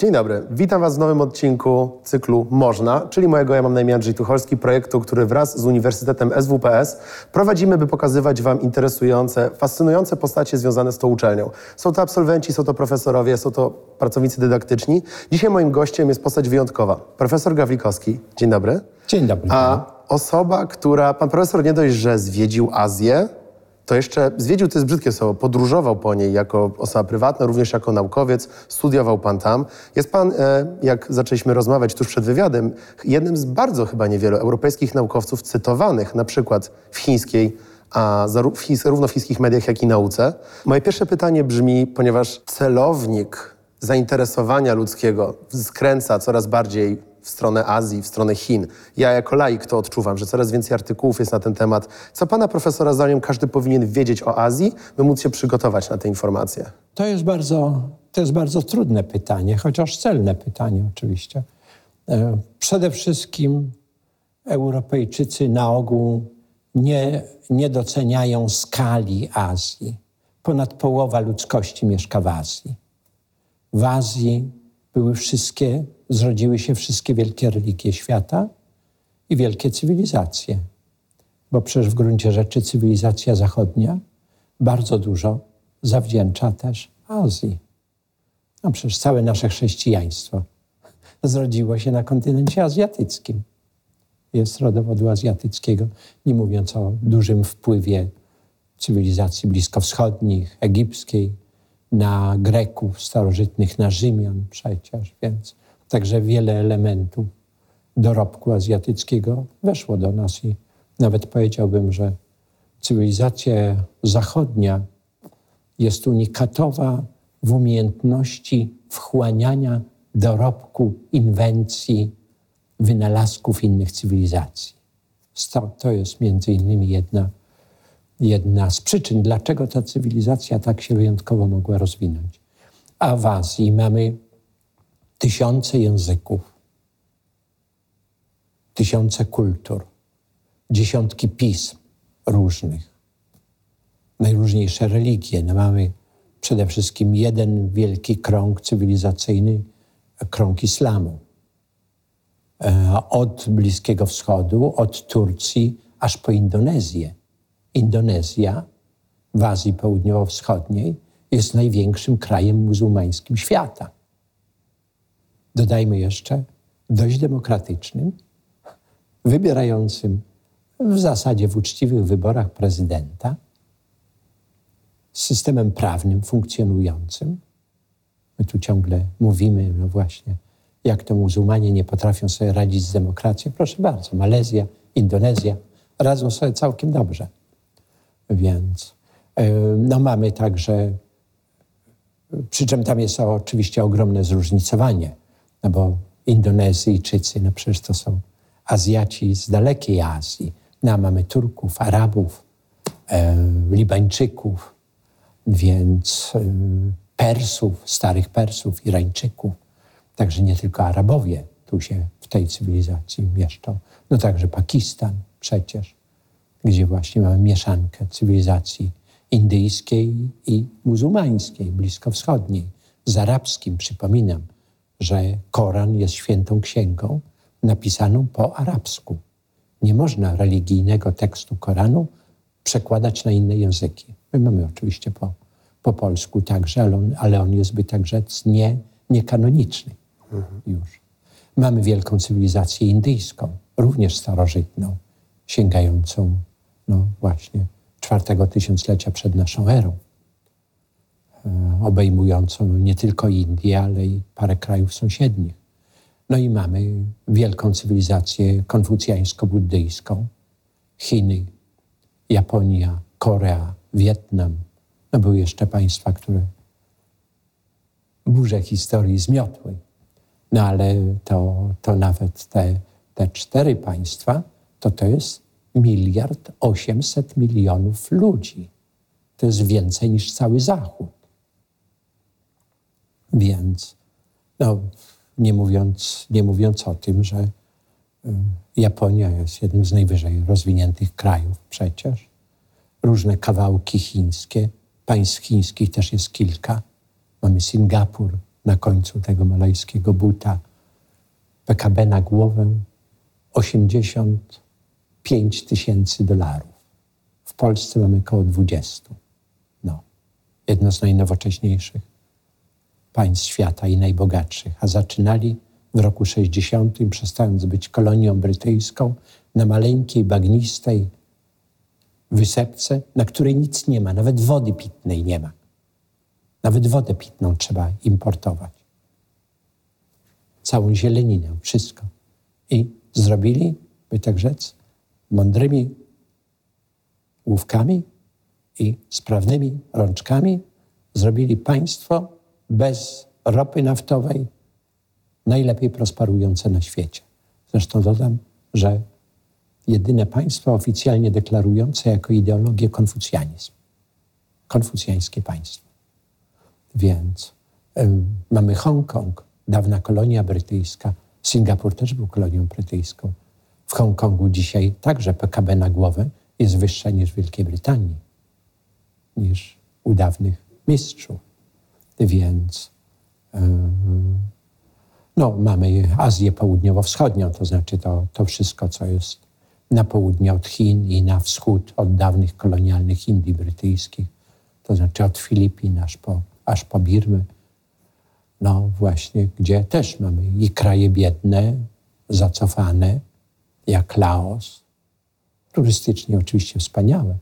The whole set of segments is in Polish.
Dzień dobry, witam Was w nowym odcinku cyklu Można, czyli mojego, ja mam na imię Andrzej Tucholski, projektu, który wraz z Uniwersytetem SWPS prowadzimy, by pokazywać Wam interesujące, fascynujące postacie związane z tą uczelnią. Są to absolwenci, są to profesorowie, są to pracownicy dydaktyczni. Dzisiaj moim gościem jest postać wyjątkowa, profesor Gawlikowski. Dzień dobry. Dzień dobry. A osoba, która, pan profesor nie dość, że zwiedził Azję, to jeszcze zwiedził, to jest brzydkie słowo, podróżował po niej jako osoba prywatna, również jako naukowiec, studiował pan tam. Jest pan, e, jak zaczęliśmy rozmawiać tuż przed wywiadem, jednym z bardzo chyba niewielu europejskich naukowców cytowanych, na przykład w chińskiej, a zarówno w chińskich mediach, jak i nauce. Moje pierwsze pytanie brzmi, ponieważ celownik zainteresowania ludzkiego skręca coraz bardziej w stronę Azji, w stronę Chin. Ja jako laik to odczuwam, że coraz więcej artykułów jest na ten temat. Co pana profesora zdaniem każdy powinien wiedzieć o Azji, by móc się przygotować na te informacje? To jest bardzo, to jest bardzo trudne pytanie, chociaż celne pytanie oczywiście. E, przede wszystkim Europejczycy na ogół nie, nie doceniają skali Azji. Ponad połowa ludzkości mieszka w Azji. W Azji były wszystkie zrodziły się wszystkie wielkie religie świata i wielkie cywilizacje. Bo przecież w gruncie rzeczy cywilizacja zachodnia bardzo dużo zawdzięcza też Azji. No przecież całe nasze chrześcijaństwo zrodziło się na kontynencie azjatyckim. Jest rodowodu azjatyckiego, nie mówiąc o dużym wpływie cywilizacji bliskowschodnich, egipskiej, na Greków starożytnych, na Rzymian przecież, więc Także wiele elementów dorobku azjatyckiego weszło do nas i nawet powiedziałbym, że cywilizacja zachodnia jest unikatowa w umiejętności wchłaniania dorobku, inwencji, wynalazków innych cywilizacji. To jest między innymi jedna, jedna z przyczyn, dlaczego ta cywilizacja tak się wyjątkowo mogła rozwinąć. A w Azji mamy tysiące języków, tysiące kultur, dziesiątki pism różnych, najróżniejsze religie. No mamy przede wszystkim jeden wielki krąg cywilizacyjny, krąg islamu. E, od Bliskiego Wschodu, od Turcji aż po Indonezję. Indonezja w Azji Południowo-Wschodniej jest największym krajem muzułmańskim świata dodajmy jeszcze, dość demokratycznym, wybierającym w zasadzie w uczciwych wyborach prezydenta, systemem prawnym funkcjonującym. My tu ciągle mówimy, no właśnie, jak to muzułmanie nie potrafią sobie radzić z demokracją. Proszę bardzo, Malezja, Indonezja radzą sobie całkiem dobrze. Więc no mamy także, przy czym tam jest oczywiście ogromne zróżnicowanie no bo Indonezyjczycy, no przecież to są Azjaci z dalekiej Azji. No, mamy Turków, Arabów, e, Libańczyków, więc e, Persów, starych Persów, Irańczyków. Także nie tylko Arabowie tu się w tej cywilizacji mieszczą. No także Pakistan przecież, gdzie właśnie mamy mieszankę cywilizacji indyjskiej i muzułmańskiej, bliskowschodniej, z arabskim, przypominam, że Koran jest świętą księgą napisaną po arabsku. Nie można religijnego tekstu Koranu przekładać na inne języki. My mamy oczywiście po, po polsku także, ale on, ale on jest, by tak rzec, nie, niekanoniczny mhm. już. Mamy wielką cywilizację indyjską, również starożytną, sięgającą no właśnie czwartego tysiąclecia przed naszą erą. E, obejmującą nie tylko Indię, ale i parę krajów sąsiednich. No i mamy wielką cywilizację konfucjańsko-buddyjską, Chiny, Japonia, Korea, Wietnam. No były jeszcze państwa, które burze historii zmiotły. No ale to, to nawet te, te cztery państwa, to to jest miliard osiemset milionów ludzi. To jest więcej niż cały Zachód. Więc, no, nie mówiąc, nie mówiąc o tym, że y, Japonia jest jednym z najwyżej rozwiniętych krajów przecież. Różne kawałki chińskie, państw chińskich też jest kilka. Mamy Singapur na końcu tego malajskiego buta. PKB na głowę 85 tysięcy dolarów. W Polsce mamy około 20. No, jedno z najnowocześniejszych państw świata i najbogatszych. A zaczynali w roku 60, przestając być kolonią brytyjską, na maleńkiej, bagnistej wysepce, na której nic nie ma, nawet wody pitnej nie ma. Nawet wodę pitną trzeba importować. Całą zieleninę, wszystko. I zrobili, by tak rzec, mądrymi główkami i sprawnymi rączkami, zrobili państwo bez ropy naftowej najlepiej prosperujące na świecie. Zresztą dodam, że jedyne państwo oficjalnie deklarujące jako ideologię konfucjanizm. Konfucjańskie państwo. Więc mamy Hongkong, dawna kolonia brytyjska. Singapur też był kolonią brytyjską. W Hongkongu dzisiaj także PKB na głowę jest wyższe niż w Wielkiej Brytanii, niż u dawnych mistrzów. Więc no, mamy Azję Południowo-Wschodnią, to znaczy to, to wszystko, co jest na południe od Chin i na wschód od dawnych kolonialnych Indii brytyjskich, to znaczy od Filipin aż po, aż po Birmy. No właśnie, gdzie też mamy i kraje biedne, zacofane, jak Laos, turystycznie oczywiście wspaniałe,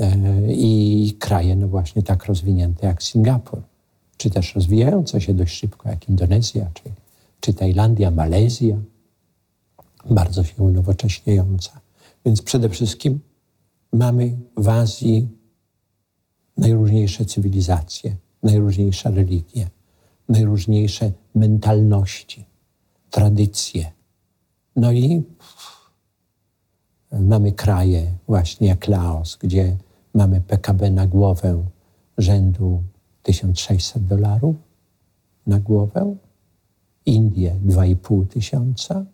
e, i kraje no właśnie tak rozwinięte jak Singapur, czy też rozwijające się dość szybko jak Indonezja, czy, czy Tajlandia, Malezja bardzo się unowocześniająca. Więc przede wszystkim mamy w Azji najróżniejsze cywilizacje, najróżniejsze religie, najróżniejsze mentalności, tradycje. No i mamy kraje właśnie jak Laos, gdzie mamy PKB na głowę rzędu 1600 dolarów na głowę, Indie 2,5 tysiąca,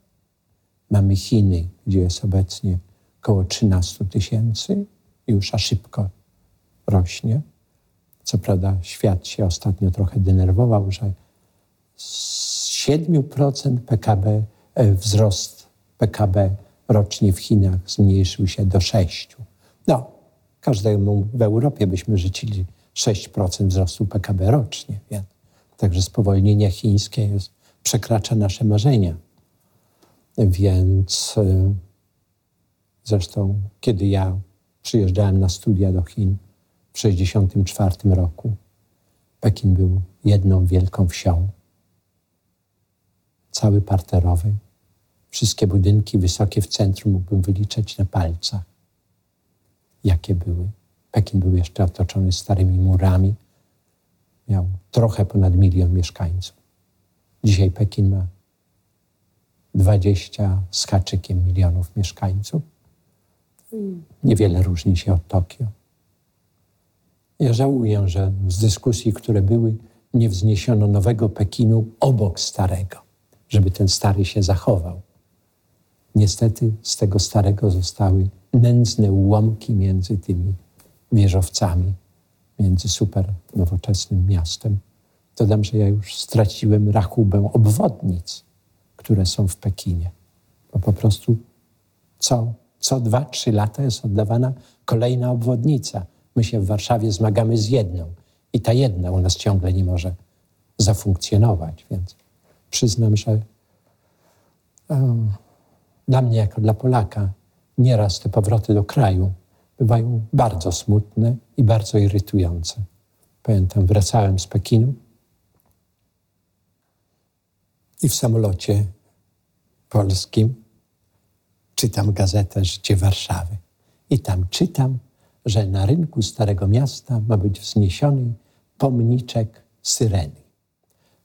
Mamy Chiny, gdzie jest obecnie około 13 tysięcy, już a szybko rośnie. Co prawda świat się ostatnio trochę denerwował, że z 7% PKB, wzrost PKB rocznie w Chinach zmniejszył się do 6%. No, każdemu w Europie byśmy życzyli 6% wzrostu PKB rocznie. Więc. Także spowolnienie chińskie jest, przekracza nasze marzenia. Więc y, zresztą, kiedy ja przyjeżdżałem na studia do Chin w 1964 roku, Pekin był jedną wielką wsią. Cały parterowy. Wszystkie budynki wysokie w centrum mógłbym wyliczać na palcach. Jakie były. Pekin był jeszcze otoczony starymi murami. Miał trochę ponad milion mieszkańców. Dzisiaj Pekin ma 20 z haczykiem milionów mieszkańców. Niewiele różni się od Tokio. Ja żałuję, że z dyskusji, które były, nie wzniesiono nowego Pekinu obok starego, żeby ten stary się zachował. Niestety z tego starego zostały nędzne ułamki między tymi wieżowcami, między super nowoczesnym miastem. Dodam, że ja już straciłem rachubę obwodnic które są w Pekinie. Bo po prostu co, co dwa, trzy lata jest oddawana kolejna obwodnica. My się w Warszawie zmagamy z jedną i ta jedna u nas ciągle nie może zafunkcjonować, więc przyznam, że um, dla mnie, jako dla Polaka, nieraz te powroty do kraju bywają bardzo smutne i bardzo irytujące. Pamiętam, wracałem z Pekinu i w samolocie polskim czytam gazetę Życie Warszawy. I tam czytam, że na rynku Starego Miasta ma być wzniesiony pomniczek Syreny.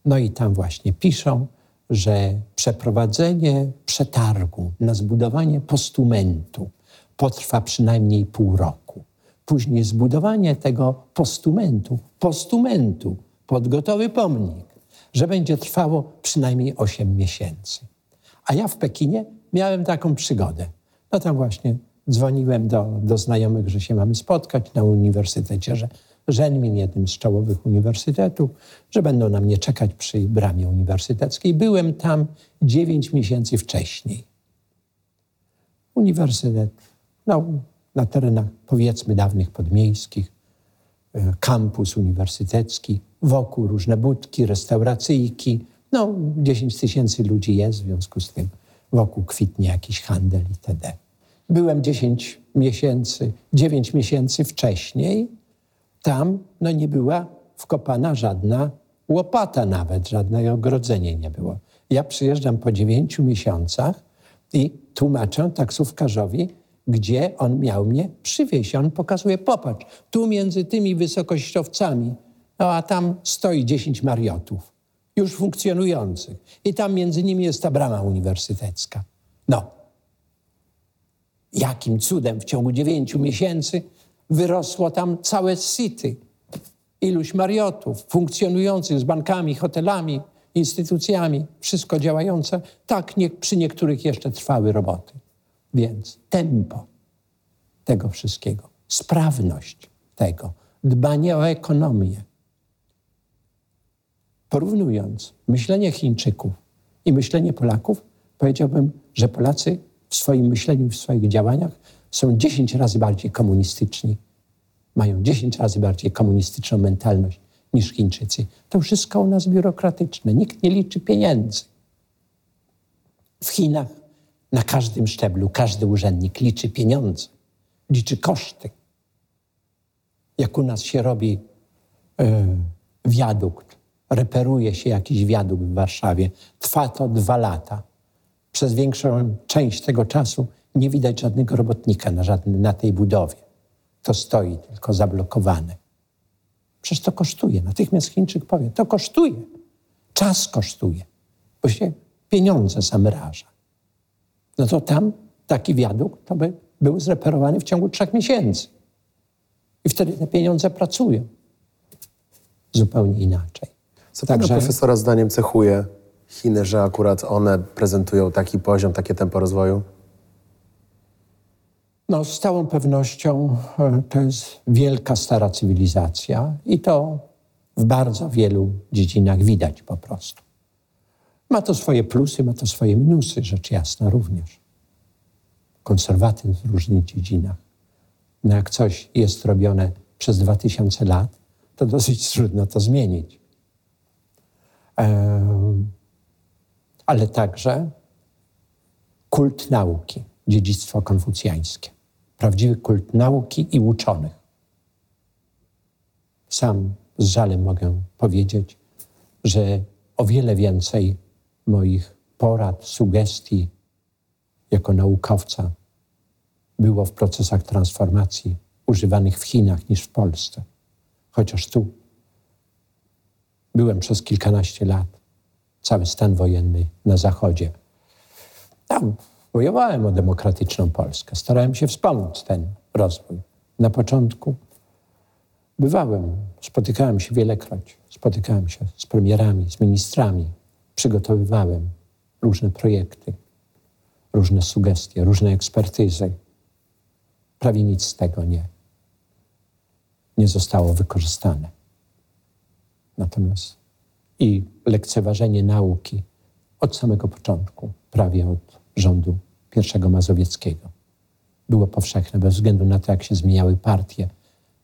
No i tam właśnie piszą, że przeprowadzenie przetargu na zbudowanie postumentu potrwa przynajmniej pół roku. Później zbudowanie tego postumentu, postumentu pod gotowy pomnik, że będzie trwało przynajmniej 8 miesięcy. A ja w Pekinie miałem taką przygodę. No tam właśnie dzwoniłem do, do znajomych, że się mamy spotkać na uniwersytecie, że Żenmin, jednym z czołowych uniwersytetów, że będą na mnie czekać przy bramie uniwersyteckiej. Byłem tam dziewięć miesięcy wcześniej. Uniwersytet, no, na terenach powiedzmy dawnych podmiejskich, e, kampus uniwersytecki, wokół różne budki, restauracyjki. No, 10 tysięcy ludzi jest, w związku z tym wokół kwitnie jakiś handel itd. Byłem 10 miesięcy, 9 miesięcy wcześniej. Tam no, nie była wkopana żadna łopata nawet, żadne ogrodzenie nie było. Ja przyjeżdżam po 9 miesiącach i tłumaczę taksówkarzowi, gdzie on miał mnie przywieźć. On pokazuje, popatrz, tu między tymi wysokościowcami, no a tam stoi 10 mariotów, już funkcjonujących. I tam między nimi jest ta brama uniwersytecka. No. Jakim cudem w ciągu 9 miesięcy wyrosło tam całe city. Iluś mariotów funkcjonujących z bankami, hotelami, instytucjami, wszystko działające. Tak nie, przy niektórych jeszcze trwały roboty. Więc tempo tego wszystkiego, sprawność tego, dbanie o ekonomię. Porównując myślenie Chińczyków i myślenie Polaków, powiedziałbym, że Polacy w swoim myśleniu, w swoich działaniach są 10 razy bardziej komunistyczni, mają 10 razy bardziej komunistyczną mentalność niż Chińczycy. To wszystko u nas biurokratyczne. Nikt nie liczy pieniędzy. W Chinach na każdym szczeblu każdy urzędnik liczy pieniądze, liczy koszty. Jak u nas się robi yy, wiadukt, reperuje się jakiś wiadukt w Warszawie, trwa to dwa lata. Przez większą część tego czasu nie widać żadnego robotnika na, żadne, na tej budowie. To stoi tylko zablokowane. Przecież to kosztuje. Natychmiast Chińczyk powie, to kosztuje. Czas kosztuje, bo się pieniądze zamraża no to tam taki wiadukt to by był zreperowany w ciągu trzech miesięcy. I wtedy te pieniądze pracują zupełnie inaczej. Co Także... pana profesora zdaniem cechuje Chiny, że akurat one prezentują taki poziom, takie tempo rozwoju? No, z całą pewnością e, to jest wielka, stara cywilizacja i to w bardzo wielu dziedzinach widać po prostu. Ma to swoje plusy, ma to swoje minusy, rzecz jasna również. Konserwatyzm w różnych dziedzinach. No jak coś jest robione przez dwa tysiące lat, to dosyć trudno to zmienić. ale także kult nauki, dziedzictwo konfucjańskie. Prawdziwy kult nauki i uczonych. Sam z żalem mogę powiedzieć, że o wiele więcej moich porad, sugestii jako naukowca było w procesach transformacji używanych w Chinach niż w Polsce. Chociaż tu byłem przez kilkanaście lat, cały stan wojenny na Zachodzie. Tam wojowałem o demokratyczną Polskę. Starałem się wspomóc ten rozwój. Na początku bywałem, spotykałem się wielekroć. Spotykałem się z premierami, z ministrami, przygotowywałem różne projekty, różne sugestie, różne ekspertyzy. Prawie nic z tego nie, nie zostało wykorzystane. Natomiast i lekceważenie nauki od samego początku, prawie od rządu pierwszego mazowieckiego, było powszechne bez względu na to, jak się zmieniały partie.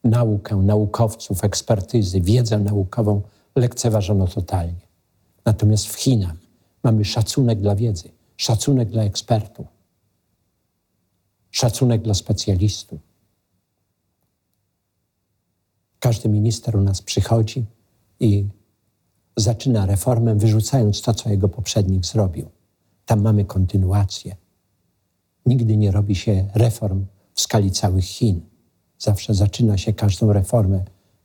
Naukę, naukowców, ekspertyzy, wiedzę naukową lekceważono totalnie. Natomiast w Chinach mamy szacunek dla wiedzy, szacunek dla ekspertów, szacunek dla specjalistów. Każdy minister u nas przychodzi i zaczyna reformę, wyrzucając to, co jego poprzednik zrobił. Tam mamy kontynuację. Nigdy nie robi się reform w skali całych Chin. Zawsze zaczyna się każdą reformę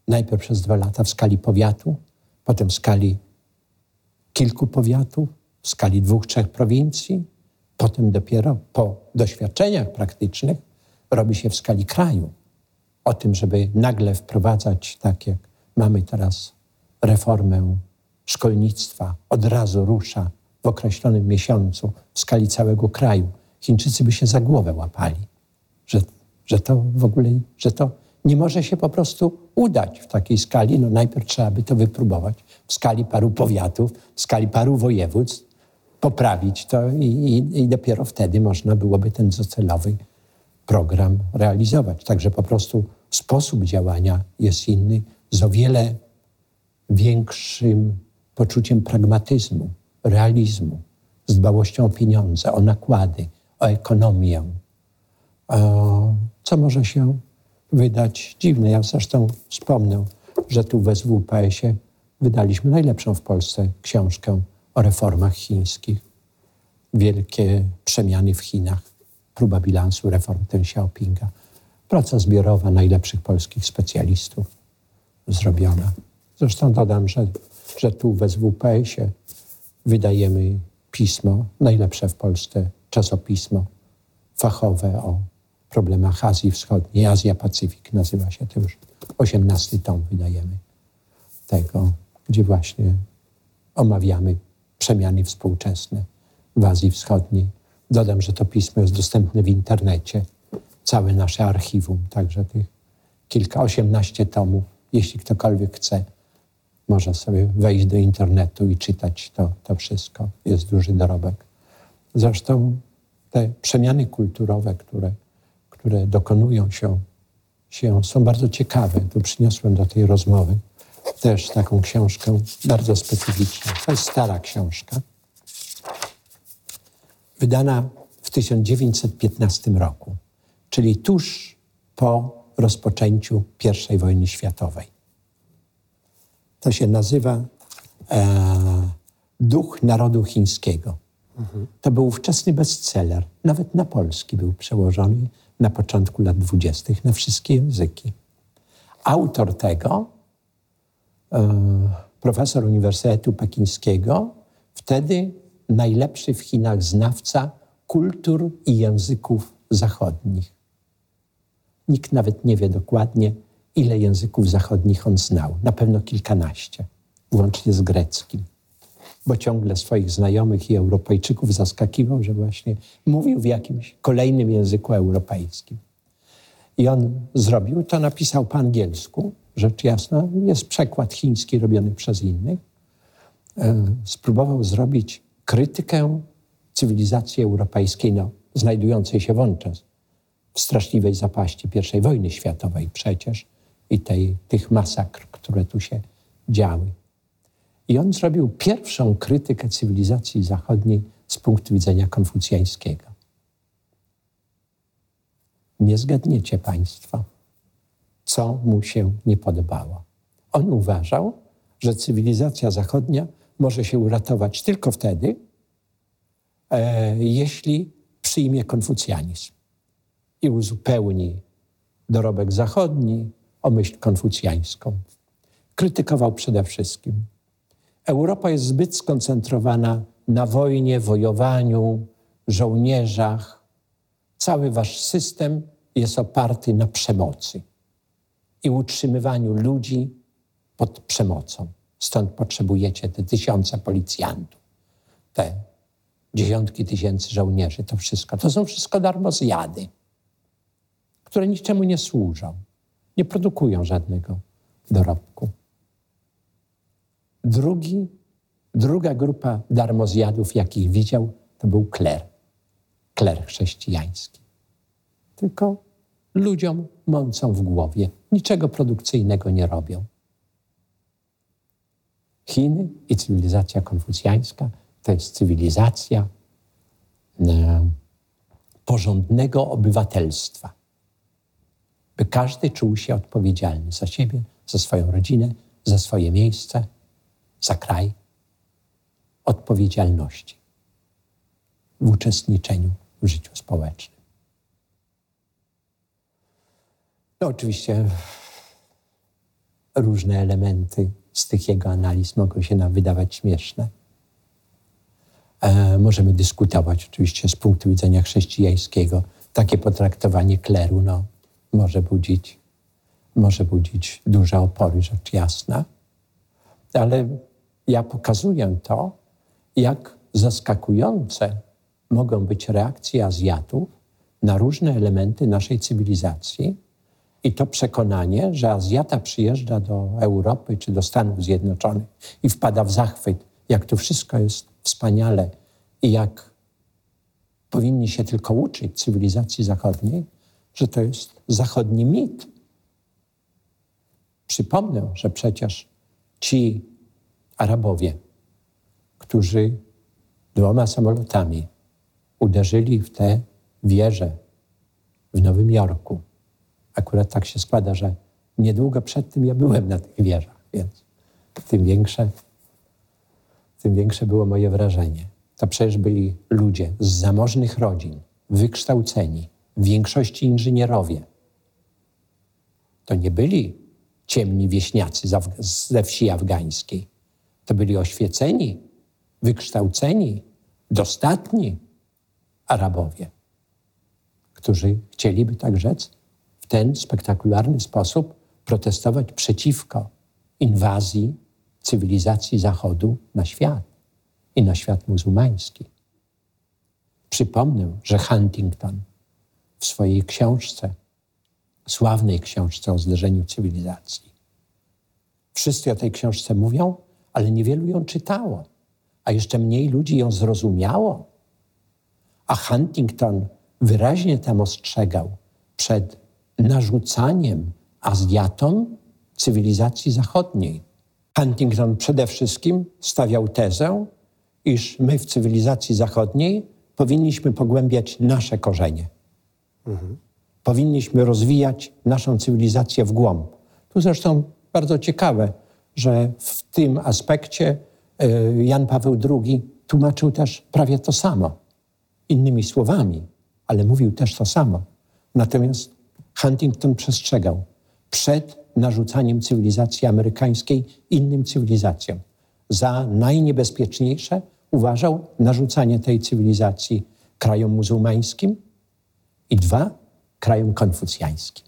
najpierw przez dwa lata w skali powiatu, potem w skali kilku powiatów, w skali dwóch, trzech prowincji. Potem dopiero po doświadczeniach praktycznych robi się w skali kraju. O tym, żeby nagle wprowadzać, tak jak mamy teraz reformę szkolnictwa, od razu rusza w określonym miesiącu w skali całego kraju. Chińczycy by się za głowę łapali, że, że to w ogóle, że to nie może się po prostu udać w takiej skali. No najpierw trzeba by to wypróbować w skali paru powiatów, w skali paru województw, poprawić to i, i, i dopiero wtedy można byłoby ten docelowy program realizować. Także po prostu sposób działania jest inny, z o wiele większym poczuciem pragmatyzmu, realizmu, z dbałością o pieniądze, o nakłady, o ekonomię, co może się wydać dziwne. Ja zresztą wspomnę, że tu w SWPS-ie wydaliśmy najlepszą w Polsce książkę o reformach chińskich. Wielkie przemiany w Chinach, próba bilansu reform Deng Xiaopinga. Praca zbiorowa najlepszych polskich specjalistów zrobiona. Zresztą dodam, że, że tu w SWPS-ie wydajemy pismo, najlepsze w Polsce czasopismo fachowe o problemach Azji Wschodniej. Azja Pacyfik nazywa się to już. 18 tom wydajemy tego, gdzie właśnie omawiamy przemiany współczesne w Azji Wschodniej. Dodam, że to pismo jest dostępne w internecie. Całe nasze archiwum, także tych kilka, osiemnaście tomów. Jeśli ktokolwiek chce, może sobie wejść do internetu i czytać to, to wszystko. Jest duży dorobek. Zresztą te przemiany kulturowe, które, które dokonują się, się, są bardzo ciekawe. Tu przyniosłem do tej rozmowy też taką książkę bardzo specyficzną. To jest stara książka, wydana w 1915 roku, czyli tuż po rozpoczęciu I wojny światowej. To się nazywa e, Duch Narodu Chińskiego. To był ówczesny bestseller. Nawet na polski był przełożony na początku lat dwudziestych na wszystkie języki. Autor tego, e, profesor Uniwersytetu Pekińskiego, wtedy najlepszy w Chinach znawca kultur i języków zachodnich. Nikt nawet nie wie dokładnie, ile języków zachodnich on znał. Na pewno kilkanaście, włącznie z greckim bo ciągle swoich znajomych i Europejczyków zaskakiwał, że właśnie mówił w jakimś kolejnym języku europejskim. I on zrobił to, napisał po angielsku, rzecz jasna, jest przekład chiński robiony przez innych. E, spróbował zrobić krytykę cywilizacji europejskiej, no, znajdującej się wówczas w straszliwej zapaści I wojny światowej przecież i tej, tych masakr, które tu się działy. I on zrobił pierwszą krytykę cywilizacji zachodniej z punktu widzenia konfucjańskiego. Nie zgadniecie Państwo, co mu się nie podobało. On uważał, że cywilizacja zachodnia może się uratować tylko wtedy, e, jeśli przyjmie konfucjanizm i uzupełni dorobek zachodni o myśl konfucjańską. Krytykował przede wszystkim Europa jest zbyt skoncentrowana na wojnie, wojowaniu, żołnierzach. Cały wasz system jest oparty na przemocy i utrzymywaniu ludzi pod przemocą. Stąd potrzebujecie te tysiące policjantów, te dziesiątki tysięcy żołnierzy, to wszystko. To są wszystko darmozjady, które niczemu nie służą, nie produkują żadnego dorobku. Drugi, druga grupa darmozjadów, jakich widział, to był kler, kler chrześcijański. Tylko ludziom mącą w głowie, niczego produkcyjnego nie robią. Chiny i cywilizacja konfucjańska to jest cywilizacja e, porządnego obywatelstwa, by każdy czuł się odpowiedzialny za siebie, za swoją rodzinę, za swoje miejsce, za kraj, odpowiedzialności w uczestniczeniu w życiu społecznym. No oczywiście różne elementy z tych jego analiz mogą się nam wydawać śmieszne. E, możemy dyskutować oczywiście z punktu widzenia chrześcijańskiego. Takie potraktowanie kleru no, może, budzić, może budzić duże opory, rzecz jasna. Ale ja pokazuję to, jak zaskakujące mogą być reakcje Azjatów na różne elementy naszej cywilizacji, I to przekonanie, że Azjata przyjeżdża do Europy czy do Stanów Zjednoczonych i wpada w zachwyt, jak to wszystko jest wspaniale i jak powinni się tylko uczyć cywilizacji zachodniej, że to jest zachodni mit. Przypomnę, że przecież ci Arabowie, którzy dwoma samolotami uderzyli w te wieże w Nowym Jorku. Akurat tak się składa, że niedługo przed tym ja byłem na tych wieżach, więc tym większe, tym większe było moje wrażenie. To przecież byli ludzie z zamożnych rodzin, wykształceni, w większości inżynierowie. To nie byli ciemni wieśniacy ze wsi afgańskiej. To byli oświeceni, wykształceni, dostatni Arabowie, którzy chcieliby, tak rzec, w ten spektakularny sposób protestować przeciwko inwazji cywilizacji Zachodu na świat i na świat muzułmański. Przypomnę, że Huntington w swojej książce, sławnej książce o zderzeniu cywilizacji, wszyscy o tej książce mówią, ale niewielu ją czytało, a jeszcze mniej ludzi ją zrozumiało. A Huntington wyraźnie tam ostrzegał przed narzucaniem Azjatom cywilizacji zachodniej. Huntington przede wszystkim stawiał tezę, iż my w cywilizacji zachodniej powinniśmy pogłębiać nasze korzenie. Mhm. Powinniśmy rozwijać naszą cywilizację w głąb. Tu zresztą bardzo ciekawe, że w tym aspekcie e, Jan Paweł II tłumaczył też prawie to samo, innymi słowami, ale mówił też to samo. Natomiast Huntington przestrzegał przed narzucaniem cywilizacji amerykańskiej innym cywilizacjom. Za najniebezpieczniejsze uważał narzucanie tej cywilizacji krajom muzułmańskim i dwa krajom konfucjańskim.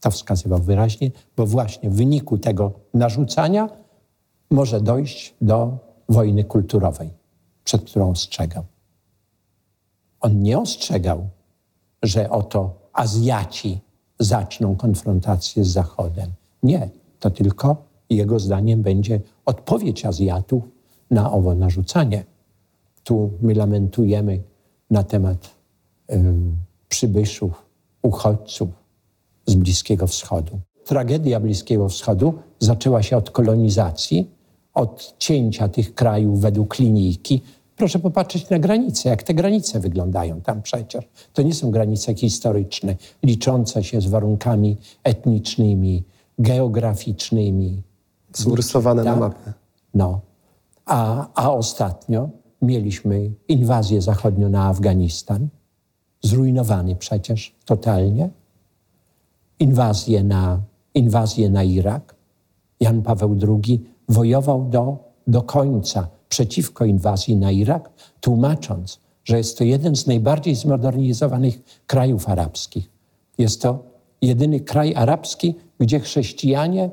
To wskazywał wyraźnie, bo właśnie w wyniku tego narzucania może dojść do wojny kulturowej, przed którą ostrzegał. On nie ostrzegał, że oto Azjaci zaczną konfrontację z Zachodem. Nie, to tylko jego zdaniem będzie odpowiedź Azjatów na owo narzucanie. Tu my lamentujemy na temat y, przybyszów, uchodźców z Bliskiego Wschodu. Tragedia Bliskiego Wschodu zaczęła się od kolonizacji, od cięcia tych krajów według linijki. Proszę popatrzeć na granice, jak te granice wyglądają tam przecież. To nie są granice historyczne, liczące się z warunkami etnicznymi, geograficznymi. Są rysowane tak? na mapie. No. A, a ostatnio mieliśmy inwazję zachodnią na Afganistan, zrujnowany przecież totalnie, inwazję na, inwazję na Irak. Jan Paweł II wojował do, do końca przeciwko inwazji na Irak, tłumacząc, że jest to jeden z najbardziej zmodernizowanych krajów arabskich. Jest to jedyny kraj arabski, gdzie chrześcijanie,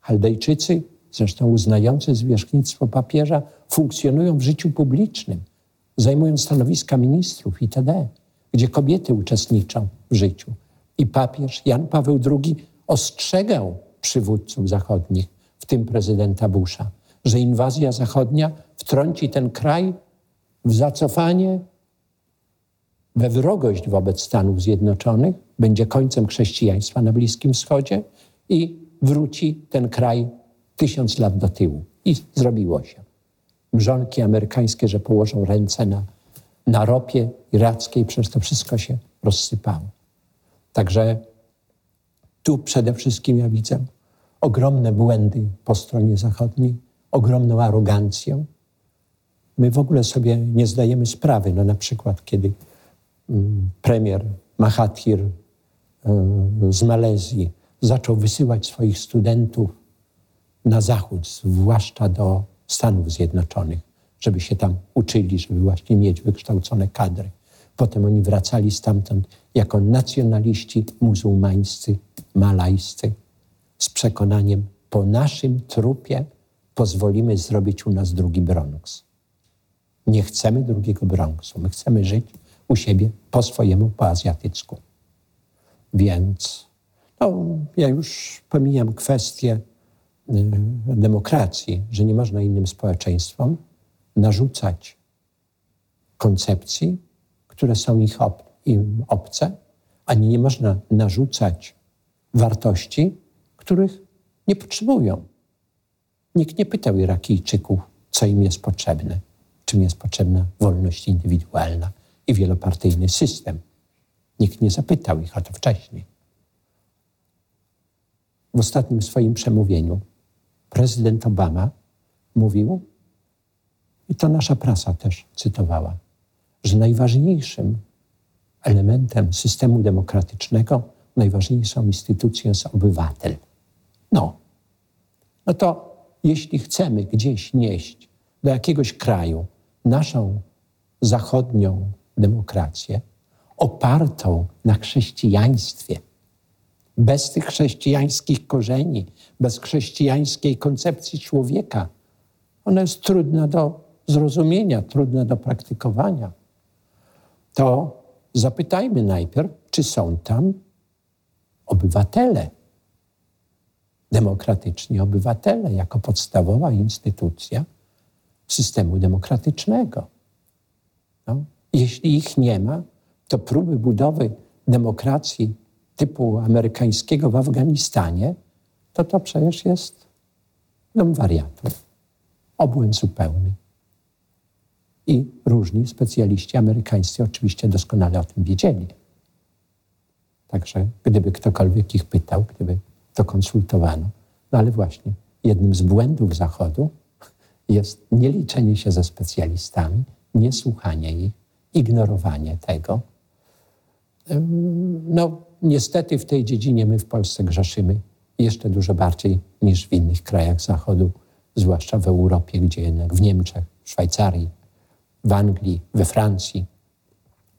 Chaldejczycy, zresztą uznający zwierzchnictwo papieża, funkcjonują w życiu publicznym, zajmują stanowiska ministrów itd., gdzie kobiety uczestniczą w życiu. I papież Jan Paweł II ostrzegał przywódców zachodnich, w tym prezydenta Busha, że inwazja zachodnia wtrąci ten kraj w zacofanie, we wrogość wobec Stanów Zjednoczonych, będzie końcem chrześcijaństwa na Bliskim Wschodzie i wróci ten kraj tysiąc lat do tyłu. I zrobiło się. Mrzonki amerykańskie, że położą ręce na, na ropie irackiej, przecież to wszystko się rozsypało. Także tu przede wszystkim ja widzę ogromne błędy po stronie zachodniej, ogromną arogancję. My w ogóle sobie nie zdajemy sprawy, no na przykład kiedy mm, premier Mahathir y, z Malezji zaczął wysyłać swoich studentów na zachód, zwłaszcza do Stanów Zjednoczonych, żeby się tam uczyli, żeby właśnie mieć wykształcone kadry. Potem oni wracali stamtąd jako nacjonaliści muzułmańscy, malajscy, z przekonaniem, po naszym trupie pozwolimy zrobić u nas drugi Bronx. Nie chcemy drugiego Bronxu, my chcemy żyć u siebie po swojemu, po azjatycku. Więc No, ja już pomijam kwestię y, demokracji, że nie można innym społeczeństwom narzucać koncepcji, które są ich ob, im obce, ani nie można narzucać wartości, których nie potrzebują. Nikt nie pytał Irakijczyków, co im jest potrzebne, czym jest potrzebna wolność indywidualna i wielopartyjny system. Nikt nie zapytał ich o to wcześniej. W ostatnim swoim przemówieniu prezydent Obama mówił, i to nasza prasa też cytowała, że najważniejszym elementem systemu demokratycznego, najważniejszą instytucją jest obywatel. No, no to jeśli chcemy gdzieś nieść do jakiegoś kraju naszą zachodnią demokrację, opartą na chrześcijaństwie, bez tych chrześcijańskich korzeni, bez chrześcijańskiej koncepcji człowieka, ona jest trudna do zrozumienia, trudna do praktykowania. To zapytajmy najpierw, czy są tam obywatele, demokratyczni obywatele, jako podstawowa instytucja systemu demokratycznego. No, jeśli ich nie ma, to próby budowy demokracji typu amerykańskiego w Afganistanie, to to przecież jest dom wariatów. Obłęd zupełny. I różni specjaliści amerykańscy oczywiście doskonale o tym wiedzieli. Także gdyby ktokolwiek ich pytał, gdyby to konsultowano. No ale właśnie, jednym z błędów Zachodu jest nieliczenie się ze specjalistami, niesłuchanie ich, ignorowanie tego. No, niestety w tej dziedzinie my w Polsce grzeszymy jeszcze dużo bardziej niż w innych krajach Zachodu, zwłaszcza w Europie, gdzie jednak w Niemczech, w Szwajcarii, w Anglii, we Francji,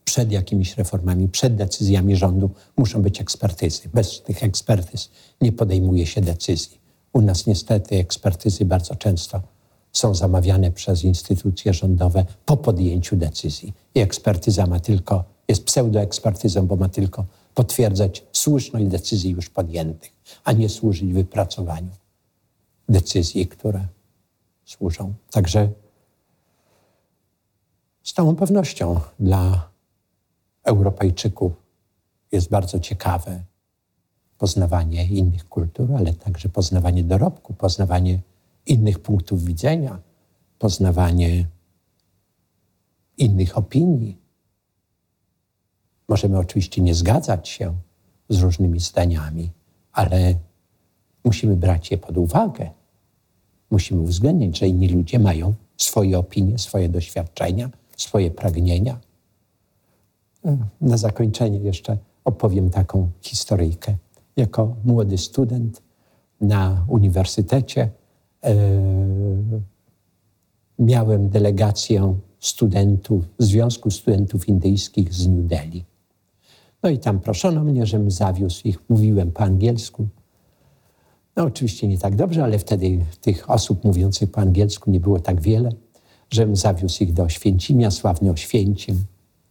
przed jakimiś reformami, przed decyzjami rządu muszą być ekspertyzy. Bez tych ekspertyz nie podejmuje się decyzji. U nas niestety ekspertyzy bardzo często są zamawiane przez instytucje rządowe po podjęciu decyzji. I ekspertyza ma tylko, jest pseudoekspertyzą, bo ma tylko potwierdzać słuszność decyzji już podjętych, a nie służyć wypracowaniu decyzji, które służą. Także z całą pewnością dla Europejczyków jest bardzo ciekawe poznawanie innych kultur, ale także poznawanie dorobku, poznawanie innych punktów widzenia, poznawanie innych opinii. Możemy oczywiście nie zgadzać się z różnymi zdaniami, ale musimy brać je pod uwagę. Musimy uwzględnić, że inni ludzie mają swoje opinie, swoje doświadczenia, swoje pragnienia. Na zakończenie jeszcze opowiem taką historyjkę. Jako młody student na uniwersytecie e, miałem delegację studentów Związku Studentów Indyjskich z New Delhi. No i tam proszono mnie, żebym zawiózł ich. Mówiłem po angielsku. No oczywiście nie tak dobrze, ale wtedy tych osób mówiących po angielsku nie było tak wiele, żebym zawiózł ich do Oświęcimia, sławny Oświęcim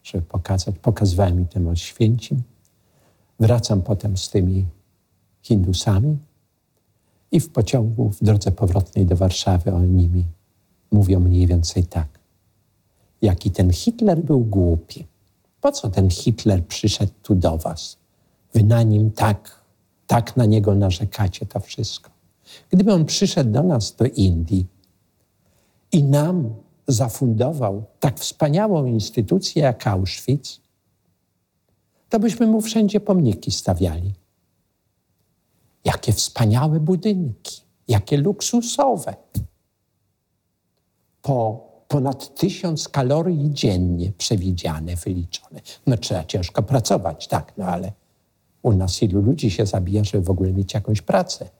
żeby pokazać. Pokazywałem im ten Oświęcim. Wracam potem z tymi Hindusami i w pociągu, w drodze powrotnej do Warszawy oni mi mówią mniej więcej tak. Jaki ten Hitler był głupi. Po co ten Hitler przyszedł tu do was? Wy na nim tak, tak na niego narzekacie to wszystko. Gdyby on przyszedł do nas, do Indii i nam zafundował tak wspaniałą instytucję jak Auschwitz, to byśmy mu wszędzie pomniki stawiali. Jakie wspaniałe budynki, jakie luksusowe. Po ponad tysiąc kalorii dziennie przewidziane, wyliczone. No trzeba ciężko pracować, tak, no ale u nas ilu ludzi się zabija, żeby w ogóle mieć jakąś pracę.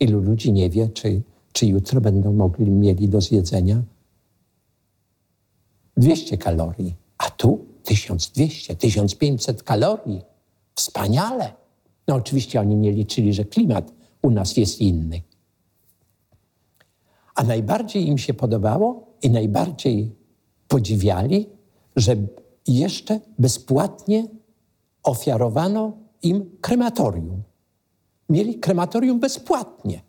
Ilu ludzi nie wie, czy, czy jutro będą mogli mieli do zjedzenia 200 kalorii, a tu 1200, 1500 kalorii. Wspaniale. No oczywiście oni nie liczyli, że klimat u nas jest inny. A najbardziej im się podobało i najbardziej podziwiali, że jeszcze bezpłatnie ofiarowano im krematorium. mieli krematorium bezpłatnie.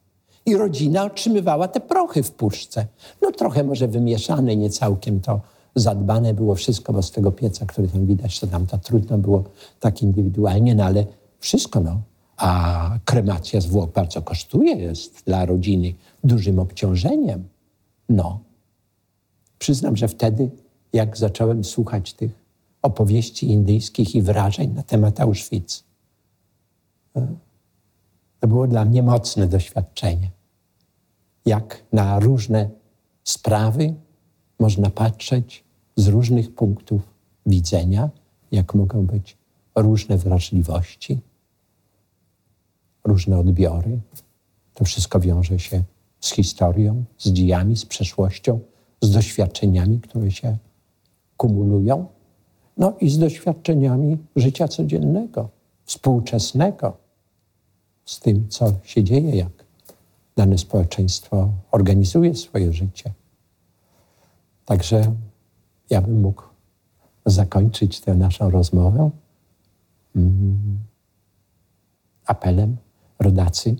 I rodzina otrzymywała te prochy w puszce. No trochę może wymieszane, nie całkiem to zadbane było wszystko, bo z tego pieca, który tam widać, to tam to trudno było tak indywidualnie, no ale wszystko, no. A kremacja zwłok bardzo kosztuje, jest dla rodziny dużym obciążeniem. No. Przyznam, że wtedy, jak zacząłem słuchać tych opowieści indyjskich i wrażeń na temat Auschwitz, to było dla mnie mocne doświadczenie. Jak na różne sprawy można patrzeć z różnych punktów widzenia, jak mogą być różne wrażliwości, różne odbiory. To wszystko wiąże się z historią, z dziejami, z przeszłością, z doświadczeniami, które się kumulują, no i z doświadczeniami życia codziennego, współczesnego, z tym, co się dzieje, jak dane społeczeństwo organizuje swoje życie. Także ja bym mógł zakończyć tę naszą rozmowę mm, apelem, rodacy,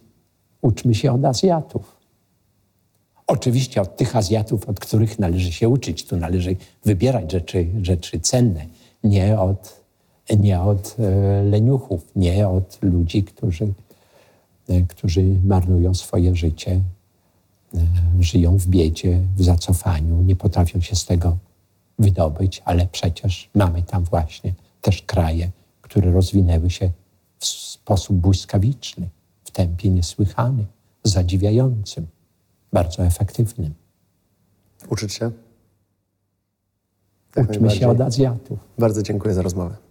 uczmy się od Azjatów. Oczywiście od tych Azjatów, od których należy się uczyć. Tu należy wybierać rzeczy, rzeczy cenne, nie od, nie od e, leniuchów, nie od ludzi, którzy, e, którzy marnują swoje życie, żyją w biedzie, w zacofaniu, nie potrafią się z tego wydobyć, ale przecież mamy tam właśnie też kraje, które rozwinęły się w sposób błyskawiczny, w tempie niesłychanym, zadziwiającym, bardzo efektywnym. Uczyć się? Uczmy się od Azjatów. Bardzo dziękuję za rozmowę.